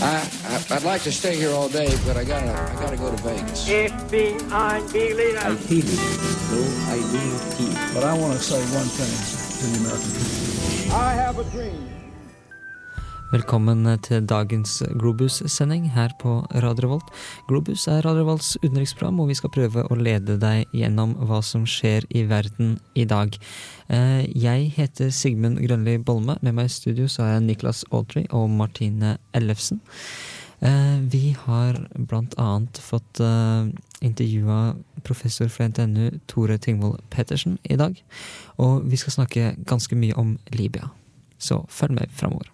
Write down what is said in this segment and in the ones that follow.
I, I, I'd like to stay here all day, but I gotta, I gotta go to Vegas. Ich bin ein Berliner. I feel it, though I do. But I want to say one thing to the American people. I have a dream. Velkommen til dagens Globus-sending her på Radio Revolt. Globus er Radio Revolts utenriksprogram, og vi skal prøve å lede deg gjennom hva som skjer i verden i dag. Eh, Jeg heter Sigmund Grønli Bolme. Med meg i studio så har jeg Niklas Audrey og Martine Ellefsen. Eh, Vi har blant annet fått eh, intervjua professor fra NTNU Tore Tingvold Pettersen i dag. Og vi skal snakke ganske mye om Libya. Så følg med framover.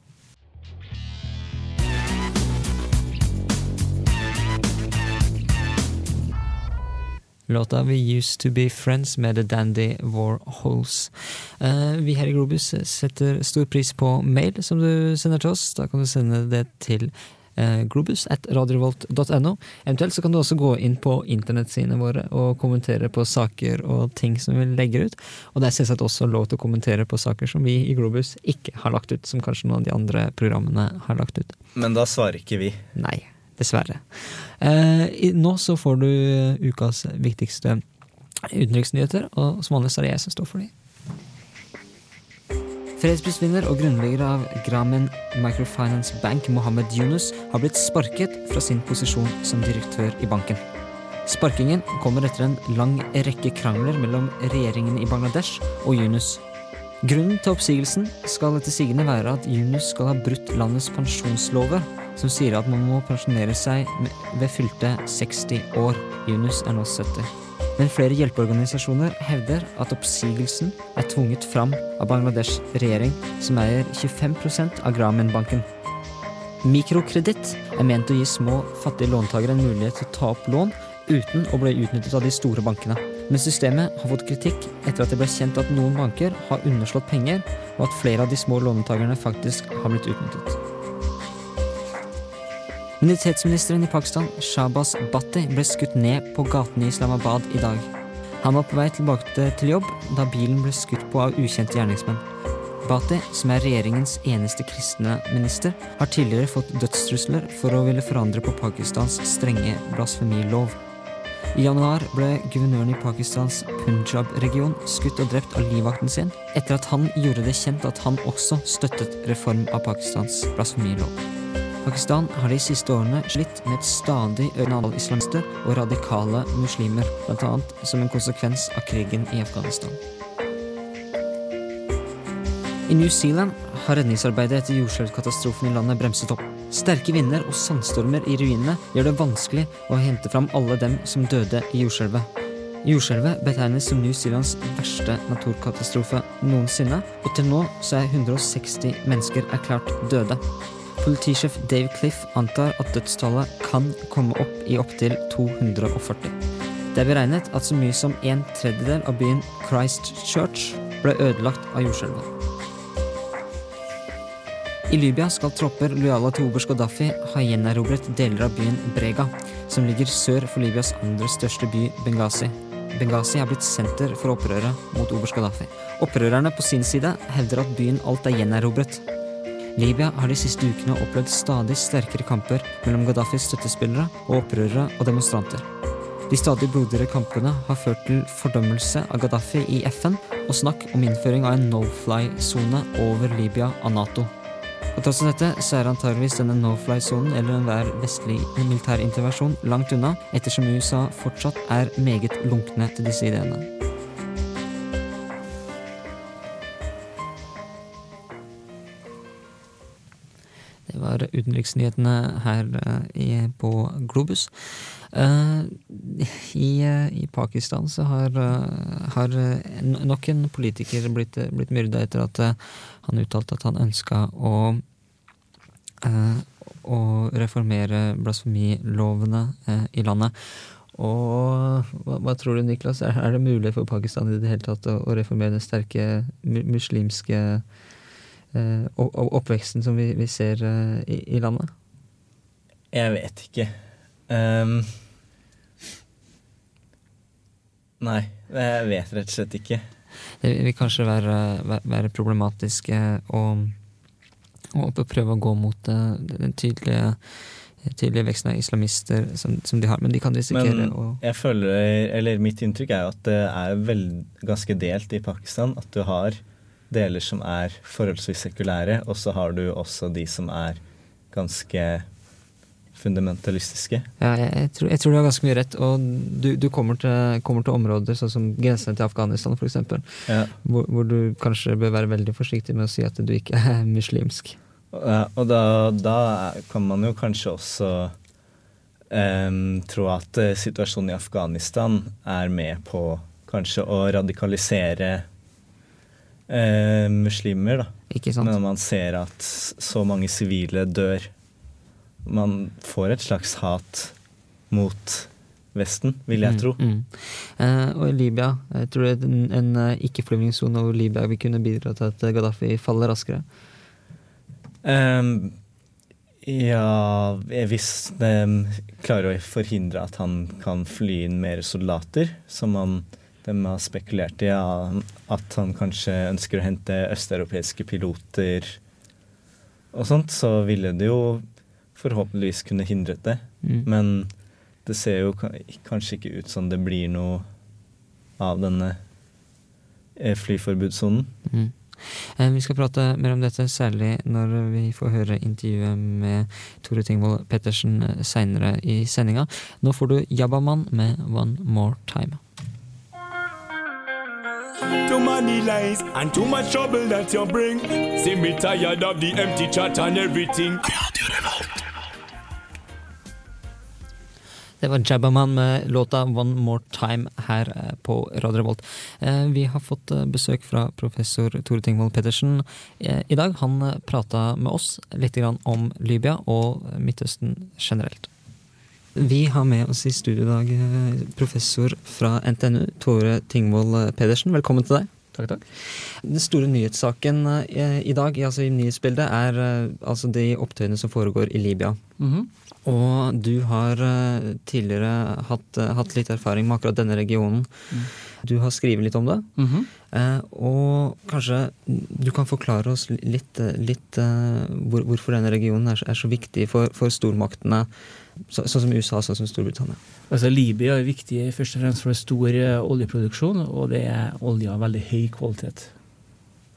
Låta We Used To Be Friends med The Dandy Warhols. Eh, vi her i Globus setter stor pris på mail som du sender til oss. Da kan du sende det til eh, globus at radiorevolt.no. Eventuelt så kan du også gå inn på internettsidene våre og kommentere på saker og ting som vi legger ut. Og det er selvsagt også lov til å kommentere på saker som vi i Globus ikke har lagt ut, som kanskje noen av de andre programmene har lagt ut. Men da svarer ikke vi. Nei, dessverre. Eh, nå så får du eh, ukas viktigste utenriksnyheter, og som vanlig er det jeg som står for dem. Fredsprisvinner og grunnlegger av Grameen Microfinance Bank, Mohammed Yunus, har blitt sparket fra sin posisjon som direktør i banken. Sparkingen kommer etter en lang rekke krangler mellom regjeringen i Bangladesh og Yunus. Grunnen til oppsigelsen skal etter sigende være at Yunus skal ha brutt landets pensjonslover, som sier at man må pensjonere seg ved fylte 60 år. Yunus er nå 70. Men flere hjelpeorganisasjoner hevder at oppsigelsen er tvunget fram av Bangladesh regjering, som eier 25% av Grameen-banken. Mikrokreditt er ment å gi små, fattige låntakere en mulighet til å ta opp lån uten å bli utnyttet av de store bankene. Men systemet har fått kritikk etter at det ble kjent at noen banker har underslått penger, og at flere av de små låntakerne faktisk har blitt utnyttet. Minoritetsministeren i Pakistan, Shabas Bhatti, ble skutt ned på gaten i Islamabad i dag. Han var på vei tilbake til- jobb da bilen ble skutt på av ukjente gjerningsmenn. Bhatti, som er regjeringens eneste kristne minister, har tidligere fått dødstrusler for å ville forandre på Pakistans strenge blasfemilov. I januar ble guvernøren i Pakistans Punjab-region skutt og drept av livvakten sin, etter at han gjorde det kjent at han også støttet reform av Pakistans blasfemilov. Pakistan har de siste årene slitt med et stadig økende antall islamister og radikale muslimer, bl.a. som en konsekvens av krigen i Afghanistan. I New Zealand har redningsarbeidet etter jordskjelvkatastrofen i landet bremset opp. Sterke vinder og sandstormer i ruinene gjør det vanskelig å hente fram alle dem som døde i jordskjelvet. Jordskjelvet betegnes som New Zealands verste naturkatastrofe noensinne, og til nå så er 160 mennesker erklært døde. Politisjef Dave Cliff antar at dødstallet kan komme opp i opptil 240. Det er beregnet at så mye som en tredjedel av byen Christchurch ble ødelagt av jordskjelvet. I Libya skal tropper lojale til oberst Gaddafi ha gjenerobret deler av byen Brega, som ligger sør for Libyas andre største by, Benghazi. Benghazi er blitt senter for opprøret mot oberst Gaddafi. Opprørerne på sin side hevder at byen alt er gjenerobret. Libya har de siste ukene opplevd stadig sterkere kamper mellom Gaddafis støttespillere og opprørere og demonstranter. De stadig blodigere kampene har ført til fordømmelse av Gaddafi i FN og snakk om innføring av en no-fly-sone over Libya av Nato. På tross dette så er antageligvis denne no-fly-sonen eller enhver vestlig militær intervensjon langt unna, ettersom USA fortsatt er meget lunkne til disse ideene. Var utenriksnyhetene her eh, i, på Globus. Eh, i, eh, I Pakistan så har, har nok en politiker blitt, blitt myrda etter at han uttalte at han ønska å å reformere blasfemilovene eh, i landet. Og hva, hva tror du, Niklas? Er, er det mulig for Pakistan i det hele tatt å, å reformere den sterke muslimske eh, o- o- oppveksten som vi, vi ser eh, i, i landet? Jeg vet ikke. Um, nei, jeg vet rett og slett ikke. Det vil kanskje være, væ- være problematisk å, å, prøve å gå mot eh, den tydelige, tydelige veksten av islamister som, som de har. Men de kan risikere Men å jeg føler, eller mitt inntrykk er jo at det er vel, ganske delt i Pakistan. At du har deler som er forholdsvis sekulære, og så har du også de som er ganske fundamentalistiske. Ja, jeg, jeg, tror, jeg tror du har ganske mye rett. Og du, du kommer, til, kommer til områder sånn som grensene til Afghanistan f.eks., Ja. hvor, hvor du kanskje bør være veldig forsiktig med å si at du ikke er muslimsk. Ja, og da, da kan man jo kanskje også um, tro at eh, situasjonen i Afghanistan er med på kanskje å radikalisere eh, muslimer, da. Sant? Når man ser at så mange sivile dør. Man får et slags hat mot Vesten, vil jeg tro. Mm, mm. Eh, og i Libya, jeg tror du en, en eh, ikke-flyvningssone over Libya vil kunne bidra til at eh, Gaddafi faller raskere. Um, ja, hvis de klarer å forhindre at han kan fly inn mer soldater, som han, de har spekulert i, ja, at han kanskje ønsker å hente østeuropeiske piloter og sånt, så ville det jo forhåpentligvis kunne hindret det. Mm. Men det ser jo kanskje ikke ut som det blir noe av denne eh, flyforbudssonen. Mm. Eh, Vi skal prate mer om dette, særlig når vi får høre intervjuet med Tore Tingvold Pettersen seinere i sendinga. Nå får du Jabbaman med One More Time. Too many lies and too much trouble that you bring. See me tired of the empty chat and everything. Det var Jabbaman med låta One More Time her eh, på Radio Revolt. Eh, Vi har fått eh, besøk fra professor Tore Tingvold Pettersen i dag. Han prata med oss litt om Libya og Midtøsten generelt. Vi har med oss i studio i dag eh, professor fra NTNU, Tore Tingvold eh, Pedersen. Velkommen til deg. Takk, takk. Den store nyhetssaken eh, i dag, altså i nyhetsbildet, er altså de opptøyene som foregår i Libya. Mhm. Og du har tidligere hatt, hatt litt erfaring med akkurat denne regionen. Du har skrevet litt om det. Mhm. Eh, og kanskje du kan forklare oss litt, eh, litt eh, hvor, hvorfor denne regionen er, er så viktig for, for stormaktene, så, sånn som USA, sånn som Storbritannia. Altså, Libya er viktig først og fremst for stor eh, oljeproduksjon, og det er olje av veldig høy kvalitet.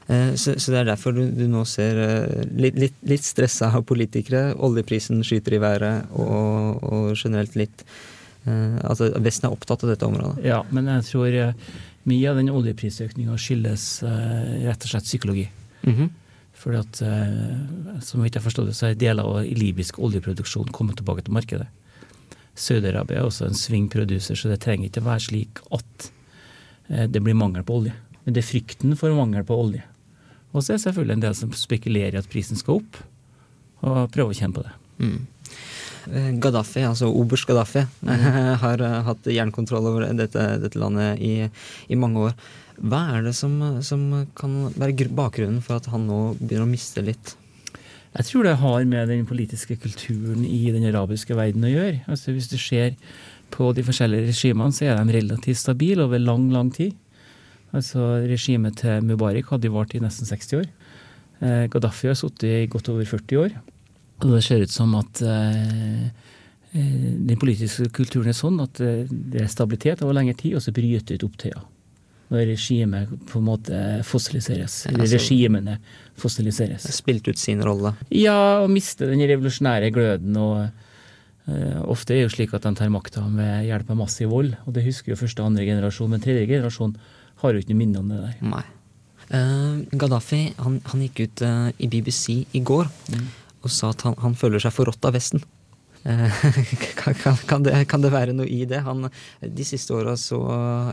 Eh, så, så det er derfor du, du nå ser eh, litt, litt, litt stressa politikere. Oljeprisen skyter i været, og, og generelt litt eh, Altså Vesten er opptatt av dette området. Ja, men jeg tror eh, mye av den oljeprisøkninga skyldes eh, rett og slett psykologi. Mhm. Fordi at, eh, som vidt jeg forstår det, så er deler av libysk oljeproduksjon kommet tilbake til markedet. Saudi-Arabia er også en swing producer, så det trenger ikke være slik at eh, det blir mangel på olje. Men det er frykten for mangel på olje. Og så er det selvfølgelig en del som spekulerer i at prisen skal opp, og prøver å kjenne på det. Mm. Eh, Gaddafi, altså oberst Gaddafi, har eh, hatt jernkontroll over dette, dette landet i, i mange år. Hva er det som, som kan være bakgrunnen for at han nå begynner å miste litt? Jeg tror det har med den politiske kulturen i den arabiske verden å gjøre. Altså Hvis du ser på de forskjellige regimene, så er de relativt stabile over lang, lang tid. Altså Regimet til Mubarak hadde vart i nesten 60 år. Eh, Gaddafi har sittet i godt over 40 år. Og det ser ut som at eh, eh, den politiske kulturen er sånn at eh, det er stabilitet over lengre tid, og så bryter ut opptøyer. Når regimet på en måte fossiliseres. Eller Altså- regimene fossiliseres. Spilt ut sin rolle. Ja, å miste den revolusjonære gløden. og Ofte er det jo slik at de tar makta med hjelp av massiv vold. og Det husker jo første og andre generasjon, men tredje generasjon har jo ikke noe minne om det der. Nei. Uh, Gaddafi han, han gikk ut uh, i BBC i går og sa at han, han føler seg forrådt av Vesten. Eh, kan, kan, kan, det, kan det være noe i det? Han, de siste åra, så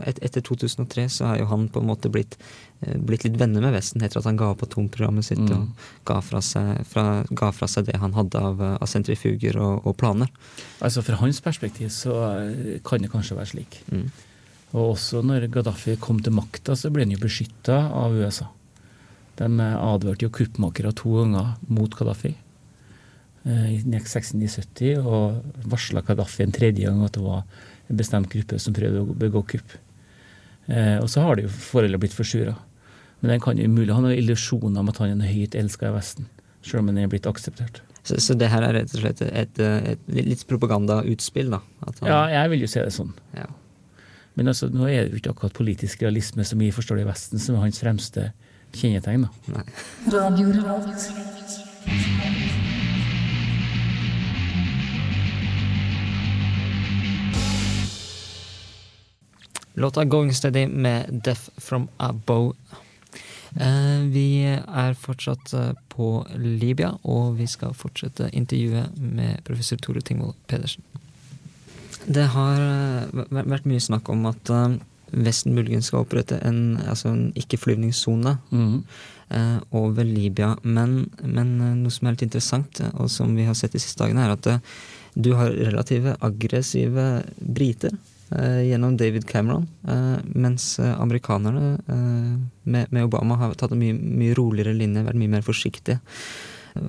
et, Etter 2003 så er jo han på en måte blitt, eh, blitt litt venner med Vesten etter at han ga opp atomprogrammet sitt Mm. og ga fra, seg, fra, ga fra seg det han hadde av, av sentrifuger og, og planer. Altså Fra hans perspektiv så eh, kan det kanskje være slik. Mm. Og også når Gaddafi kom til makta, så ble han jo beskytta av USA. De advarte jo kuppmakere to ganger mot Gaddafi i 1670, og varsla Kadafi en tredje gang at det var en bestemt gruppe som prøvde å begå kupp. Eh, Og så har det jo forholdet blitt forsura. Men den kan jo mulig ha noen illusjoner om at han er høyt elska i Vesten. Selv om han er blitt akseptert. Så, så det her er rett og slett et, et, et litt propagandautspill, da? At han, Ja, jeg vil jo se det sånn. ja. Men altså, nå er det jo ikke akkurat politisk realisme som vi forstår det i Vesten, som er hans fremste kjennetegn. da. Nei. Låta 'Going Steady' med 'Death From A Bow'. Eh, vi er fortsatt eh, på Libya, og vi skal fortsette intervjuet med professor Tore Tingvold Pedersen. Det har eh, vært mye snakk om at Vesten muligens skal opprette en, altså en ikke-flyvningssone eh, over Libya. Men, men noe som er litt interessant, og som vi har sett de siste dagene, er at du har relative aggressive briter gjennom David Cameron, eh, mens eh, amerikanerne eh, med, med Obama har tatt en mye, mye roligere linje, vært mye mer forsiktige. Eh,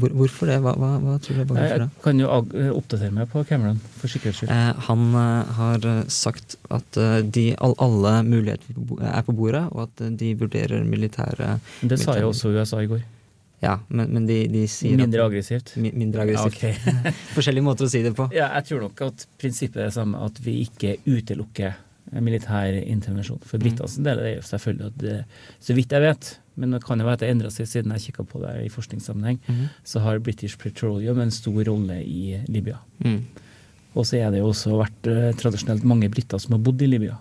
Hvor, hvorfor det? Hva, hva, hva tror du er bakgrunnen for Jeg kan jo eh, oppdatere meg på Cameron, for sikkerhets skyld. Eh, han eh, har eh, sagt at eh, de, all, alle muligheter er på bordet, og at eh, de vurderer militære Det sa jeg jo også USA i går. Ja, men, men de, de sier Mindre at aggressivt. Mi- Mindre aggressivt. ok. Forskjellige måter å si det på. Ja, jeg tror nok at prinsippet er det samme, at vi ikke utelukker militær intervensjon. For britenes del er det jo selvfølgelig at det, så vidt jeg vet, men det kan jo være at det endra seg siden jeg kikka på det i forskningssammenheng, mm. så har British Petroleum en stor rolle i Libya. Mm. Og så er det jo også vært eh, tradisjonelt mange briter som har bodd i Libya.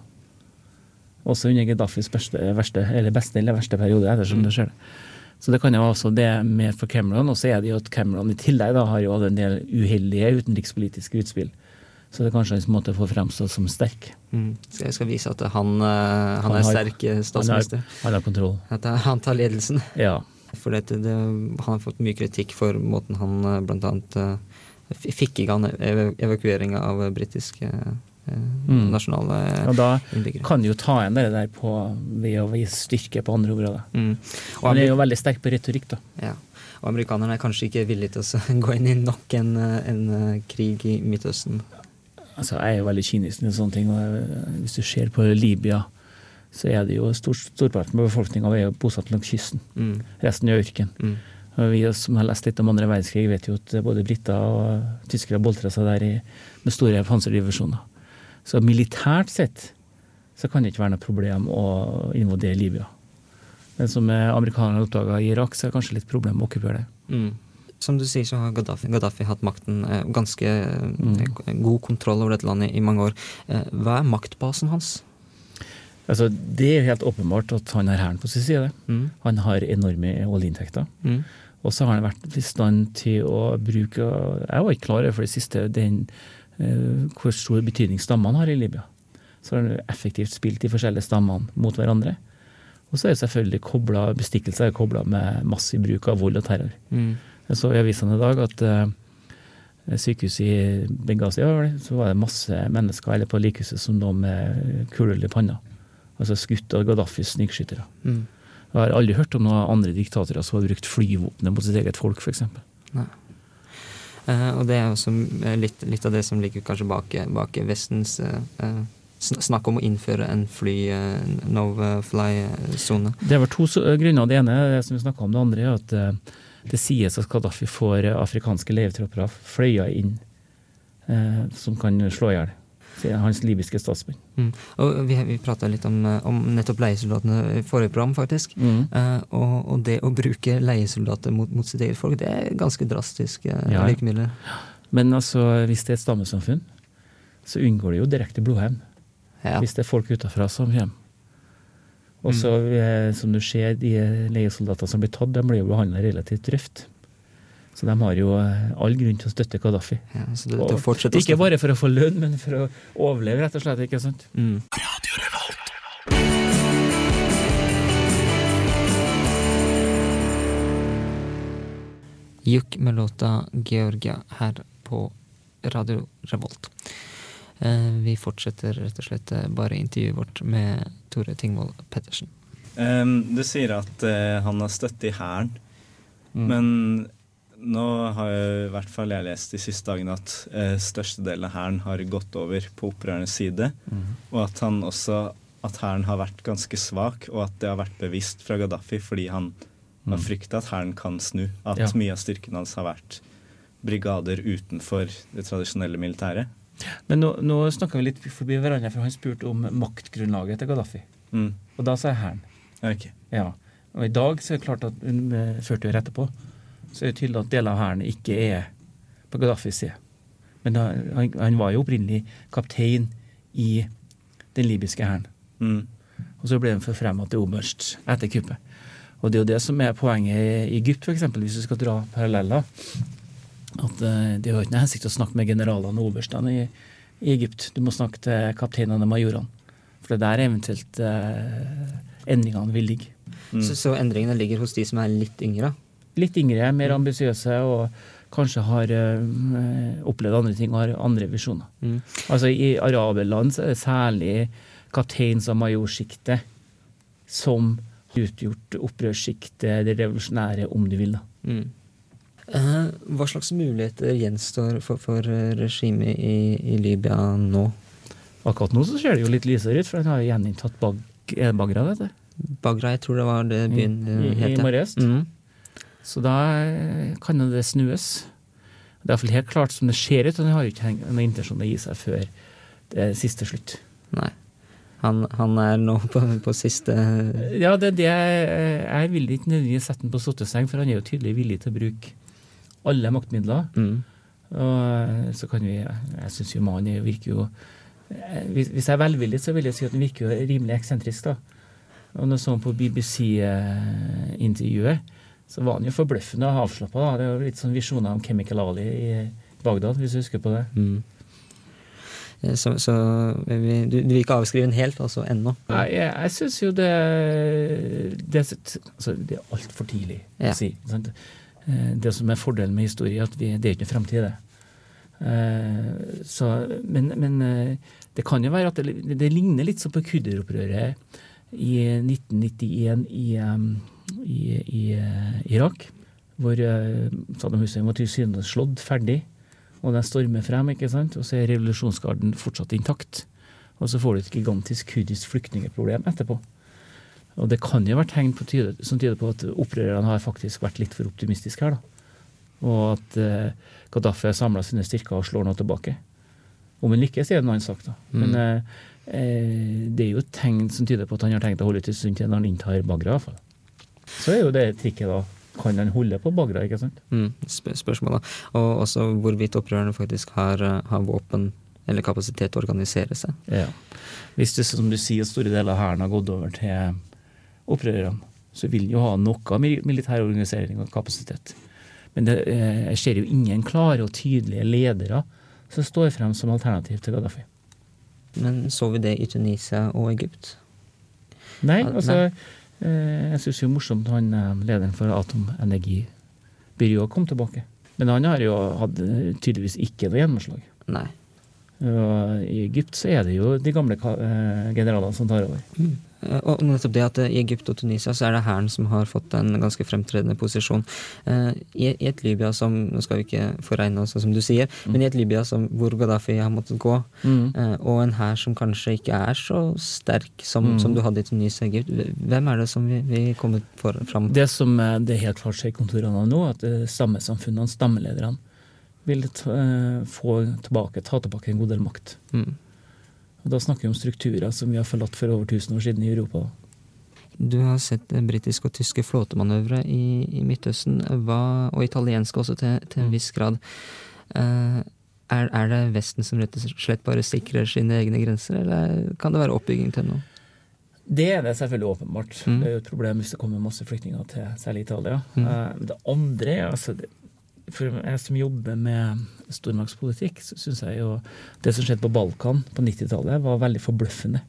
Også under Gaddafis beste, verste, eller beste eller verste periode, ettersom det skjer. Så det kan jo også det med for Cameron. Og så er det jo at Cameron i tillegg da har jo hatt en del uheldige utenrikspolitiske utspill. Så det er kanskje hans måte å få fremstå som sterk. Mm. Så jeg skal vise at han, eh, han Han er har- sterk eh, Han har, statsminister. han har kontroll. At han tar ledelsen. Ja. For det, det, han har fått mye kritikk for måten han bl.a. eh, fikk i gang ev evakueringa av eh, britiske eh, Mm. nasjonale Og da innbyggere. kan du jo ta igjen det der på, ved å vise styrke på andre områder. Mm. Og Han er jo veldig sterk på retorikk, da. ja. og amerikanerne er kanskje ikke villige til å gå inn i nok en, eh, en eh, krig i Midtøsten. Altså, jeg er jo veldig kynisk til sånne ting. og eh, Hvis du ser på Libya, så er det jo stor, storparten av befolkninga er jo bosatt langs kysten. Mm. Resten er ørken. Mm. Og vi som har lest litt om andre verdenskrig, vet jo at både briter og tyskere boltra seg der i, med store panserdivisjoner. Så militært sett så kan det ikke være noe problem å invadere Libya. Men som amerikanerne oppdaga i Irak, så er det kanskje litt problem å okkupere det. Mm. Som du sier, så har Gaddafi, Gaddafi hatt makten, eh, ganske eh, Mm. god kontroll over dette landet i mange år. Eh, hva er maktbasen hans? Altså, Det er helt åpenbart at han har hæren på sin side. Mm. Han har enorme oljeinntekter. Mm. Og så har han vært i stand til å bruke Jeg var ikke klar over for det siste den, hvor stor betydning stammene har i Libya. Så har han effektivt spilt de forskjellige stammene mot hverandre. Og så er det selvfølgelig koblet, bestikkelse er kobla med massiv bruk av vold og terror. Mm. Jeg så i avisene i dag at eh, sykehuset i Benghazi så var det masse mennesker eller på likhuset som lå med kuler i panna. Altså skutt av Gaddafis snikskyttere. Mm. Jeg har aldri hørt om noen andre diktatorer som har brukt flyvåpenet mot sitt eget folk, f.eks. Eh, og det er også eh, litt, litt av det som ligger kanskje bak, bak Vestens eh, snakk om å innføre en fly, no-fly-sone. Det vel to grunner. Det ene det som vi snakka om, det andre er at det sies at Gaddafi får afrikanske levetropper fløya inn som kan slå i hjel sier hans libyske statsmann. Mm. Og vi, vi prata litt om, eh, om nettopp leiesoldatene i forrige program, faktisk. Mm. Eh, og, og det å bruke leiesoldater mot, mot sitt eget folk, det er ganske drastisk uh, Ja. virkemidler. Men altså, hvis det er et stammesamfunn, så unngår det jo direkte blodhevn. Ja. Hvis det er folk utafra som kommer. Og så, eh, som du ser, de leiesoldatene som blir tatt, de blir jo behandla relativt røft. Så de har jo eh, all grunn til å støtte Gaddafi. Ja, så det, Og det å fortsette ikke bare for å få lønn, men for å overleve, rett og slett. ikke sant? Mm. Juk med låta 'Georgia' her på Radio Revolt. Eh, vi fortsetter rett og slett eh, bare intervjuet vårt med Tore Tingvold Pettersen. Um, du sier at uh, han har støtte i hæren, Mm. men nå har jeg, i hvert fall jeg lest de siste dagene at eh, størstedelen av hæren har gått over på opprørernes side, og at han også at hæren har vært ganske svak, og at det har vært bevisst fra Gaddafi fordi han mm. har frykta at hæren kan snu. At Ja. mye av styrken hans har vært brigader utenfor det tradisjonelle militæret. Men nå, nå snakka vi litt forbi hverandre, for han spurte om maktgrunnlaget til Gaddafi. Mm. Og da sa jeg hæren. Okay. Ja. Og i dag så er det klart at hun førte jo rett etterpå så er det tydelig at deler av hæren ikke er på Gaddafis side. Men da, han, han var jo opprinnelig kaptein i den libyske hæren. Mm. Og så ble han forfremma til oberst etter kuppet. Og det er jo det som er poenget i Egypt, f.eks., hvis du skal dra paralleller. At eh, det har ikke noe hensikt å snakke med generalene og oberstene i, i Egypt. Du må snakke til kapteinene og majorene. For det er der eventuelt eh, endringene vil ligge. Mm. Så, så endringene ligger hos de som er litt yngre? Litt yngre, mer ambisiøse og kanskje har eh, opplevd andre ting og har andre visjoner. Mm. Altså I araberland er det særlig kapteins- og majorsjiktet som utgjort opprørssjiktet, det revolusjonære, om du vil. da. Mm. Eh, hva slags muligheter gjenstår for, for eh, regimet i, i Libya nå? Akkurat nå så ser det jo litt lysere ut, for han har gjeninntatt bag, er Bagra, vet du. Bagra, jeg tror det var det byen I, eh, i, het. i ja. morges. Mm. Så da eh, kan jo det snues. Det er iallfall helt klart som det ser ut, og han har jo ikke noen intensjon å gi seg før det er siste slutt. Nei. Han, han er nå på, på siste Ja, det er det jeg, vil ikke nødvendigvis sette han på sotteseng, for han er jo tydelig villig til å bruke alle maktmidler. mm. Og eh, så kan vi Jeg syns jo mannen er- virker jo eh, Hvis hvis jeg er velvillig, så vil jeg si at han virker jo rimelig eksentrisk, da. Og jeg så han på BBC-intervjuet, så var han jo forbløffende avslappa. da. Det er jo litt sånn visjoner om Chemical Ali i Bagdad, hvis du husker på det. Mm. Eh, Så, så vi, du, du vil ikke avskrive den helt, altså ennå? Nei, jeg, jeg syns jo det Det, så- altså, det er altfor tidlig Ja. å si. Sant? Eh, Det som er fordelen med historie, at vi, det er ikke noe fremtid, det. Eh, Så, men, men eh, det kan jo være at det, det ligner litt sånn på kudderopprøret i 1991 i, i, i eh, Irak, hvor eh, Saddam Hussein var tilsynelatende slått ferdig. Og den stormer frem, ikke sant? og så er revolusjonsgarden fortsatt intakt. Og så får du et gigantisk kurdisk flyktningeproblem etterpå. Og det kan jo være tegn på tyde, som tyder på at opprørerne har faktisk vært litt for optimistiske her. da. Og at eh, Gaddafi har samla sine styrker og slår nå tilbake. Om han lykkes, er det en annen sak, da. Men eh, eh, det er jo tegn som tyder på at han har tenkt å holde ut en stund til når han inntar Bagra. i hvert fall. Så er jo det trikket, da. Kan han holde på Bagra, ikke sant? Mm, sp spørsmålet. Og også hvorvidt opprørerne faktisk har, eh, har våpen eller kapasitet til å organisere seg. Ja. Hvis det som du sier, store deler av hæren har gått over til opprørerne, så vil de jo ha noe mil- militær organisering og kapasitet. Men det, eh, ser jo ingen klare og tydelige ledere som står frem som alternativ til Gaddafi. Men så vi det i Tunisia og Egypt? Nei, altså nei. Eh, Jeg syns jo morsomt han eh, lederen for atomenergibyrået kom tilbake. Men han har jo hatt eh, tydeligvis ikke noe gjennomslag. Nei. Og I Egypt så er det jo de gamle generalene som tar over. Eh, Og nettopp det at eh, i Egypt og Tunisia så er det hæren som har fått en ganske fremtredende posisjon. Eh, I, et Libya som Nå skal vi ikke foregne oss, som du sier, men i et Libya som, hvor Gaddafi har måttet gå, Mm. eh, og en hær som kanskje ikke er så sterk som, Mm. som du hadde i Tunisia og Egypt, hvem er det som vi, vi kommer for, fram? Det som eh, det helt klart skjer i kontorene nå, at eh, stammesamfunnene, stammelederne, vil ta, eh, få tilbake, ta tilbake en god del makt. Mm. Og Da snakker vi om strukturer som vi har forlatt for over 1000 år siden i Europa. Du har sett britiske og tyske flåtemanøvre i, i Midtøsten, hva, og italienske også til, til en viss grad. Uh, er, er det Vesten som rett og slett bare sikrer sine egne grenser, eller kan det være oppbygging til noe? Det er det selvfølgelig åpenbart. Mm. Det er jo et problem hvis det kommer masse flyktninger til særlig Italia. Mm. Uh, Det andre er altså det- For jeg som jobber med stormaktspolitikk, så syns jeg jo det som skjedde på Balkan på 90-tallet, var veldig forbløffende.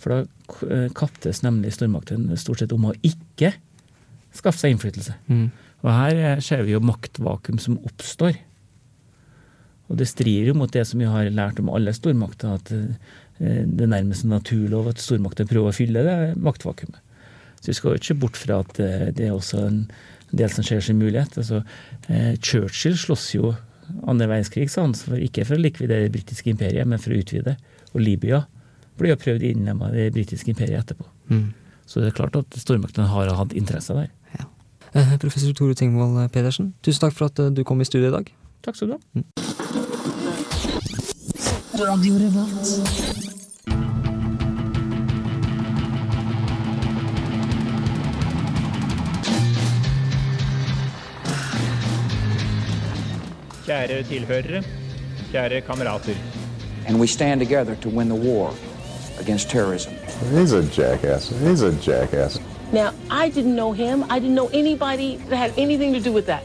For da kattes kaptes nemlig stormaktene stort sett om å ikke skaffe seg innflytelse. Mm. Og her eh, ser vi jo maktvakuum som oppstår. Og det strider jo mot det som vi har lært om alle stormakter, at eh, det er nærmest en naturlov at stormakter prøver å fylle det maktvakuumet. Så vi skal jo ikke se bort fra at eh, det er også en del som ser sin mulighet. Altså, eh, Churchill slåss jo andre verdenskrig, sa han, for ikke for å likvidere det britiske imperiet, men for å utvide. Og Libya ble jo prøvd innlemma i det britiske imperiet etterpå. Mm. Så det er klart at stormaktene har hatt interesser der. Eh, Professor Tore Tingvold Pedersen, tusen takk for at eh, du kom i studio i dag. Takk skal du ha. Kjære tilhørere, kjære kamerater. And we stand together to win the war against terrorism. He's a jackass. He's a jackass. Now, I didn't know him. I didn't know anybody that had anything to do with that.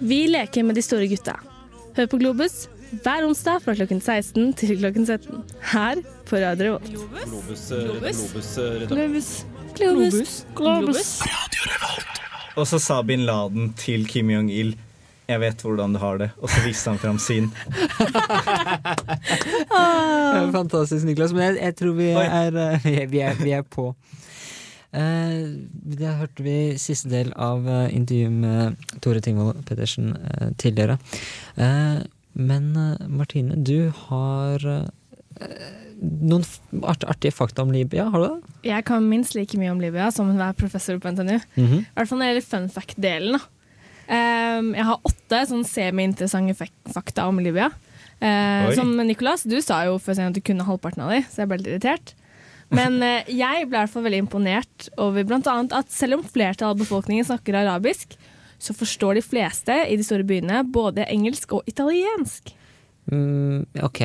Vi leker med de store gutta. Hør på Globus hver onsdag fra klokken 16 til klokken 17. Her på Radio Revolt. Globus, Globus. Globus. Globus. Og så sa bin Laden til Kim Jong-il jeg vet hvordan du har det, og så viste han fram sin. Eh, Fantastisk, Niklas. Men jeg, jeg tror vi er, eh, vi er, vi er, vi er på. Uh, det hørte vi siste del av uh, intervjuet med Tore Tingvold Pedersen uh, tidligere. Eh, men Martine, du har noen art, artige fakta om Libya, har du det? Jeg kan minst like mye om Libya som enhver professor på NTNU. Mhm. I hvert fall når det gjelder fun fact-delen. da. Ehm, jeg har åtte sånn semi-interessante fakta om Libya. Eh, som Nicolas, du sa jo før at du kunne halvparten av de, så jeg ble litt irritert. Men eh, jeg ble i hvert fall veldig imponert over annet at selv om flertallet av befolkningen snakker arabisk, så forstår de fleste i de store byene både engelsk og italiensk. Mm, ok,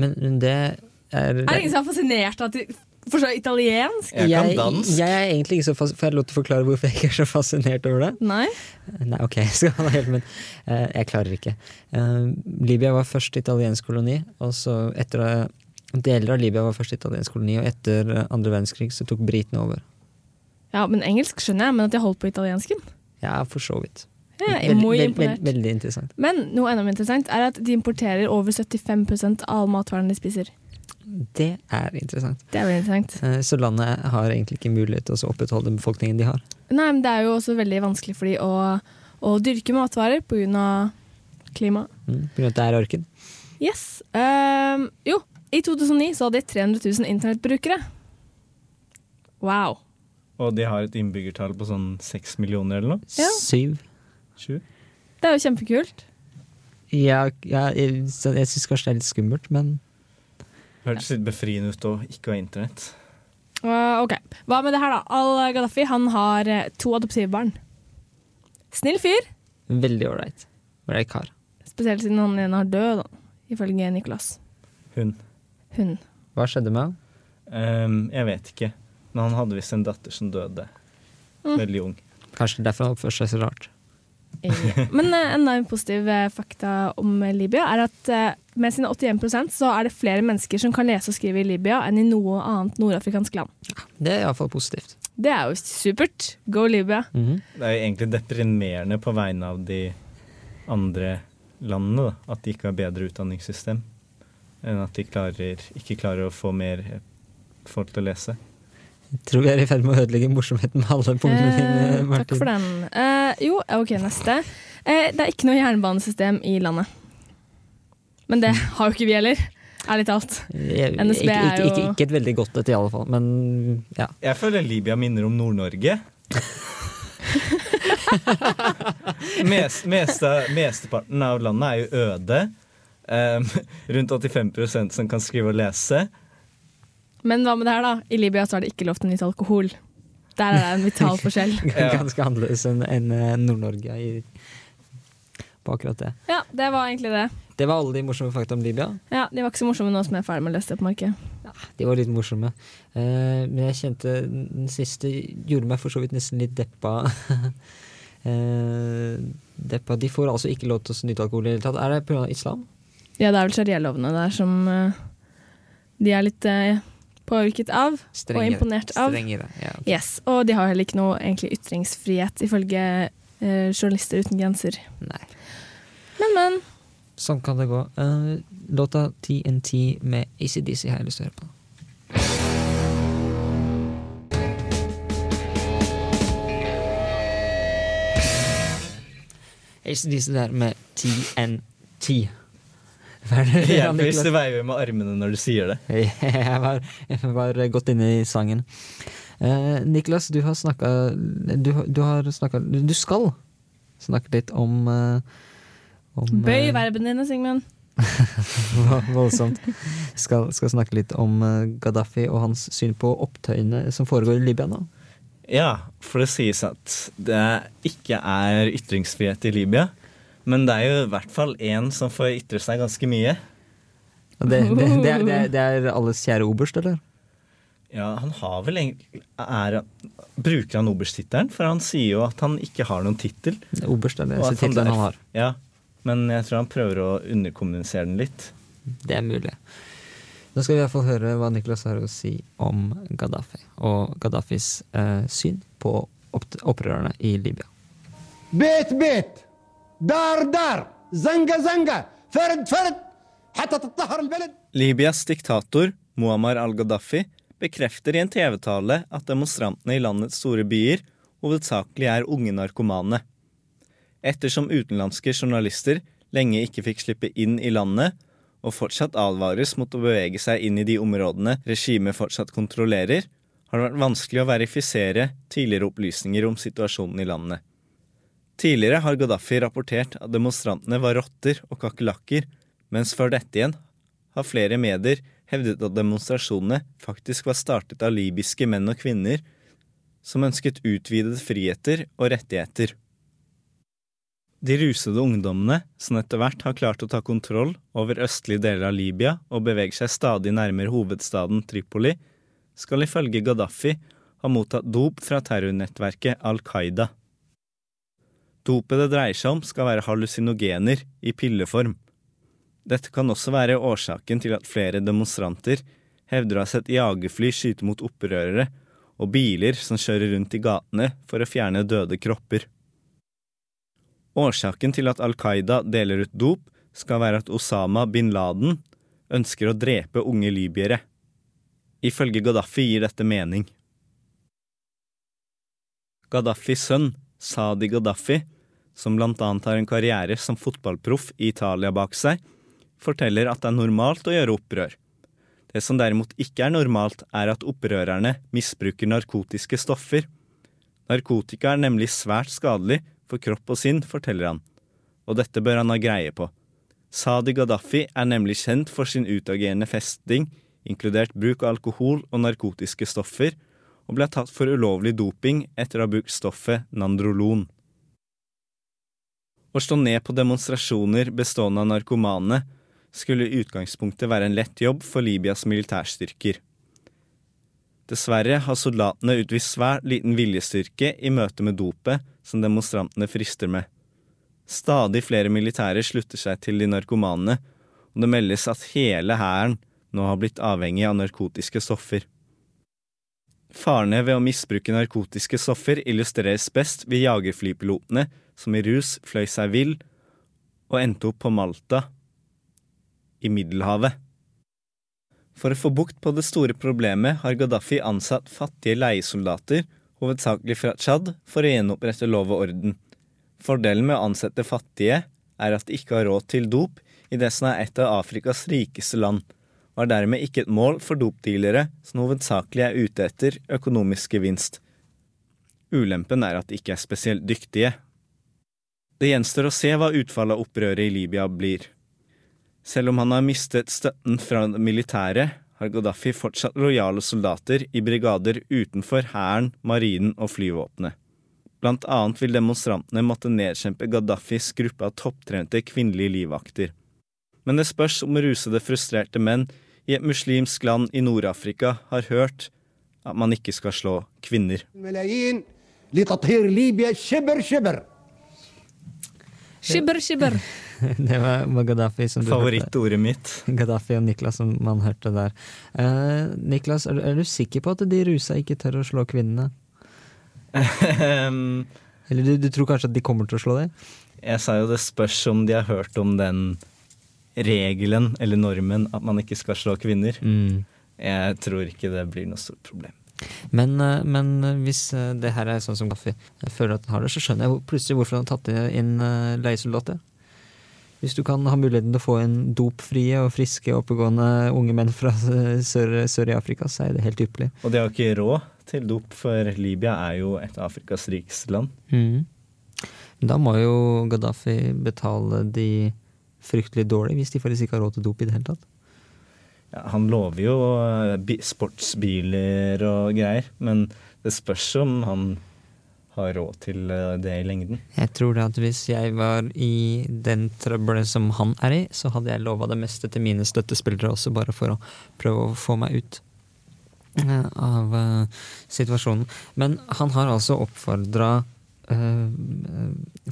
men det er Er det ingen som er fascinert av at de forstår italiensk? Jeg kan dansk. Jeg er egentlig ikke så fas Får jeg lov til å forklare hvorfor jeg ikke er så fascinert over det? Nei? Nei, ok, jeg skal helt, men uh, jeg klarer ikke. Uh, Libya var først italiensk koloni, og så etter uh, Deler av Libya var først italiensk koloni, og etter eh, andre verdenskrig så tok britene over. Ja, men engelsk skjønner jeg, men at de holdt på italiensken? Ja, for så vidt. Jeg må muy veld, veldig interessant. Men noe enda mer interessant er at de importerer over 75 av all matvarene de spiser. Det er interessant. Det er veldig interessant. Eh, så landet har egentlig ikke mulighet til å opprettholde den befolkningen de har. Nei, men det er jo også veldig vanskelig for de å, å dyrke matvarer pga. klimaet. Mm, av at det er ørken. Yes. Um, jo, i 2009 så hadde de 300 000 internettbrukere. Wow. Og de har et innbyggertall på sånn seks millioner eller noe. Ja. Syv. Sju. Det er jo kjempekult. Ja, ja jeg, jeg syns kanskje det er litt skummelt, men Hørtes litt befriende ut å ikke ha internett. Uh, ok, Hva med det her, da? Al-Gaddafi han har to adoptive barn. Snill fyr, veldig ålreit. Ålreit kar. spesielt siden han ene har død, da, ifølge Nicolas. Hun. Hun. Hva skjedde med han? Um, jeg vet ikke. Men han hadde visst en datter som døde. Mm. Veldig ung. Kanskje derfor han oppførte seg så rart. Ja. Men en enda en positiv eh, fakta om eh, Libya er at eh, med sine 81% så er det flere mennesker som kan lese og skrive i Libya enn i noe annet nordafrikansk land. Det er iallfall positivt. Det er jo supert. Go Libya. Mhm. Det er jo egentlig deprimerende på vegne av de andre landene, da. At de ikke har bedre utdanningssystem. Enn at de klarer, ikke klarer å få mer folk til å lese. Jeg tror vi er i ferd med å ødelegge morsomheten med alle punktene dine, Eh, Martin. takk for den. Eh, jo, ok, neste. Eh, det er ikke noe jernbanesystem i landet. Men det har jo ikke vi heller, ærlig talt. Jeg, NSB ikke, er jo- ikke, ikke et veldig godt et, i alle fall. Men ja. Jeg føler Libya minner om Nord-Norge. Mest, meste, mesteparten av landet er jo øde. Um, rundt 85 som kan skrive og lese. Men hva med det her, da? I Libya så er det ikke lov til å nyte alkohol. Der er det en vital forskjell. Ganske annerledes enn enn, eh, Nord-Norge på akkurat det. Ja, det var egentlig det. Det var alle de morsomme fakta om Libya. Ja, De var ikke så morsomme nå som jeg er ferdig med å lese det på markedet. Ja, De var litt morsomme. Eh, men jeg kjente den siste gjorde meg for så vidt nesten litt deppa. eh, deppa. De får altså ikke lov til å nyte alkohol i det hele tatt. Er det pga. islam? Ja, det er vel sharialovene der som eh, de er litt eh, påvirket av og imponert av. Strengere. Ja. Yes, Og de har heller ikke noe egentlig ytringsfrihet, ifølge eh, Journalister uten grenser. Nei. Men, men. Sånn kan det gå. Uh, låta TNT med ACDC har jeg lyst til å høre på. ACDC der med TNT. Niklas? å veive med armene når du sier det. Jeg var, jeg var godt inne i sangen. Eh, Niklas, du har snakka du, du har snakka Du skal snakke litt om, eh, om Bøy eh, verbene dine, Sigmund. Voldsomt. Skal, skal snakke litt om eh, Gaddafi og hans syn på opptøyene som foregår i Libya nå. Ja, for det sies at det ikke er ytringsfrihet i Libya. Men det er jo i hvert fall én som får ytre seg ganske mye. Det, det, det, er, er, det, er, alles kjære oberst, eller? Ja, han har vel egentlig er, Bruker han obersttittelen? For han sier jo at han ikke har noen tittel. Oberst er det eneste tittelen han har. Ja, men jeg tror han prøver å underkommunisere den litt. Det er mulig. Nå skal vi i hvert fall høre hva Niklas har å si om Gaddafi og Gaddafis eh, syn på opprørerne i Libya. Bet, bet! دار دار زنقة زنقة فرد فرد حتى تطهر البلد Libyas diktator Muammar al-Gaddafi bekrefter i en TV-tale at demonstrantene i landets store byer hovedsakelig er unge narkomane. Ettersom utenlandske journalister lenge ikke fikk slippe inn i landet, og fortsatt advares mot å bevege seg inn i de områdene regimet fortsatt kontrollerer, har det vært vanskelig å verifisere tidligere opplysninger om situasjonen i landet. Tidligere har Gaddafi rapportert at demonstrantene var rotter og kakerlakker, mens før dette igjen har flere medier hevdet at demonstrasjonene faktisk var startet av libyske menn og kvinner som ønsket utvidede friheter og rettigheter. De rusede ungdommene, som etter hvert har klart å ta kontroll over østlige deler av Libya og beveger seg stadig nærmere hovedstaden Tripoli, skal ifølge Gaddafi ha mottatt dop fra terrornettverket Al Qaida. Dopet det dreier seg om, skal være hallusinogener i pilleform. Dette kan også være årsaken til at flere demonstranter hevder å ha sett jagerfly skyte mot opprørere og biler som kjører rundt i gatene for å fjerne døde kropper. Årsaken til at Al Qaida deler ut dop, skal være at Osama bin Laden ønsker å drepe unge libyere. Ifølge Gaddafi gir dette mening. Gaddafis sønn, Sadi Gaddafi, som annet har en karriere som fotballproff i Italia bak seg, forteller at det er normalt å gjøre opprør. Det som derimot ikke er normalt, er at opprørerne misbruker narkotiske stoffer. Narkotika er nemlig svært skadelig for kropp og sinn, forteller han, og dette bør han ha greie på. Sadi Gaddafi er nemlig kjent for sin utagerende festing, inkludert bruk av alkohol og narkotiske stoffer, og ble tatt for ulovlig doping etter å ha brukt stoffet nandrolon. Å slå ned på demonstrasjoner bestående av narkomane skulle i utgangspunktet være en lett jobb for Libyas militærstyrker. Dessverre har soldatene utvist svært liten viljestyrke i møte med dopet som demonstrantene frister med. Stadig flere militære slutter seg til de narkomane, og det meldes at hele hæren nå har blitt avhengig av narkotiske stoffer. Farene ved å misbruke narkotiske stoffer illustreres best ved jagerflypilotene som i rus fløy seg vill og endte opp på Malta, i Middelhavet. For å få bukt på det store problemet har Gaddafi ansatt fattige leiesoldater, hovedsakelig fra Tsjad, for å gjenopprette lov og orden. Fordelen med å ansette fattige er at de ikke har råd til dop i det som er et av Afrikas rikeste land, og er dermed ikke et mål for dopdealere som hovedsakelig er ute etter økonomisk gevinst. Ulempen er at de ikke er spesielt dyktige. Det gjenstår å se hva utfallet av opprøret i Libya blir. Selv om han har mistet støtten fra det militære, har Gaddafi fortsatt lojale soldater i brigader utenfor hæren, marinen og flyvåpenet. Blant annet vil demonstrantene måtte nedkjempe Gaddafis gruppe av topptrente kvinnelige livvakter. Men det spørs om rusede, frustrerte menn i et muslimsk land i Nord-Afrika har hørt at man ikke skal slå kvinner. Skibber, skibber. Det var, Gaddafi som du hørte. Favorittordet mitt. Gaddafi og Niklas som man hørte der. Eh, Niklas, er du, er du sikker på at de rusa ikke tør å slå kvinnene? Ehm, Eller du, du tror kanskje at de kommer til å slå dem? Jeg sa jo det spørs om de har hørt om den regelen eller normen at man ikke skal slå kvinner. Mm. Jeg tror ikke det blir noe stort problem. Men, eh, men hvis eh, det her er sånn som Gaffi føler at han har det, så skjønner jeg plutselig hvorfor han har tatt inn eh, leiesoldater. Hvis du kan ha muligheten til å få en dopfrie og friske, oppegående unge menn fra sør, sør i Afrika, så er det helt ypperlig. Og de har ikke råd til dop, for Libya er jo et Afrikas rikeste land. Mm. Da må jo Gaddafi betale de fryktelig dårlig, hvis de faktisk ikke har råd til dop i det hele tatt. Ja, han lover jo eh, sportsbiler og greier, men det spørs om han har råd til eh, det i lengden. Jeg tror at hvis jeg var i den trøbbelet som han er i, så hadde jeg lova det meste til mine støttespillere også, bare for å prøve å få meg ut eh, av situasjonen. Men han har altså oppfordra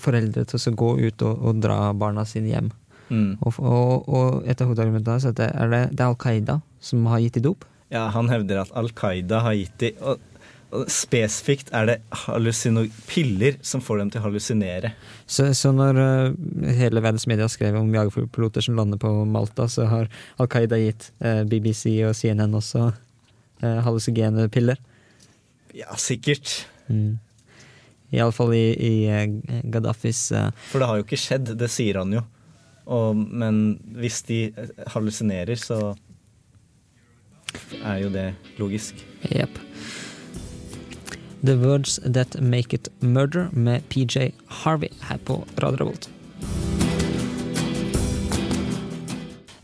foreldre til å gå ut og, og dra barna sine hjem. Mm. Og, og, og et av hovedargumentene at det er, det, det er Al Qaida som har gitt de dop. Ja, han hevder at Al Qaida har gitt de og, og spesifikt er det piller som får dem til å hallusinere. Så, så når uh, hele verdens media skrev om jagerpiloter som lander på Malta, så har Al Qaida gitt uh, BBC og CNN også uh, hallusinogene piller. Ja, sikkert. Mm. Iallfall i, i Gaddafis uh, For det har jo ikke skjedd, det sier han jo. Og, men hvis de eh, hallusinerer, så er jo det logisk. Jepp. The Words That Make It Murder med PJ Harvey her på Radio Revolt.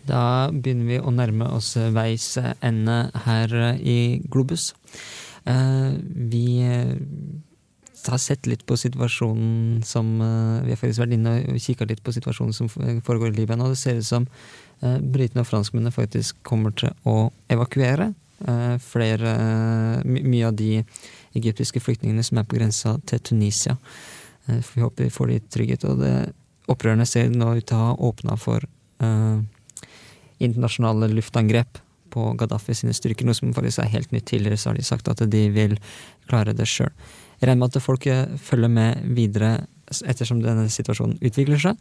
Da begynner vi å nærme oss veis ende her i Globus. Eh, vi eh, har sett litt på situasjonen som eh, Vi har faktisk vært inne og kikka litt på situasjonen som foregår i Libya nå. Det ser ut som uh, britene og franskmennene faktisk kommer til å evakuere uh, flere my Mye av de egyptiske flyktningene som er på grensa til Tunisia. Vi håper vi får de trygghet. Og det opprørerne ser nå ut til å ha åpna for internasjonale luftangrep på Gaddafi sine styrker, noe som faktisk er helt nytt. Tidligere så har de sagt at de vil klare det sjøl. Jeg regner med at folk følger med videre ettersom denne situasjonen utvikler seg.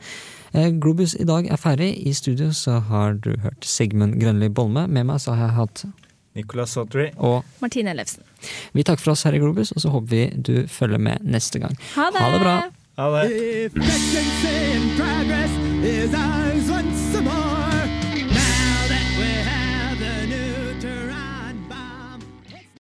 Globus i dag er ferdig. I studio så har du hørt Sigmund Grønli Bolme. Med meg så har jeg hatt Nicolas Sotry. Og Martine Ellefsen. Vi takker for oss her i Globus, og så håper vi du følger med neste gang. Ha det! Ha det bra! Ha det.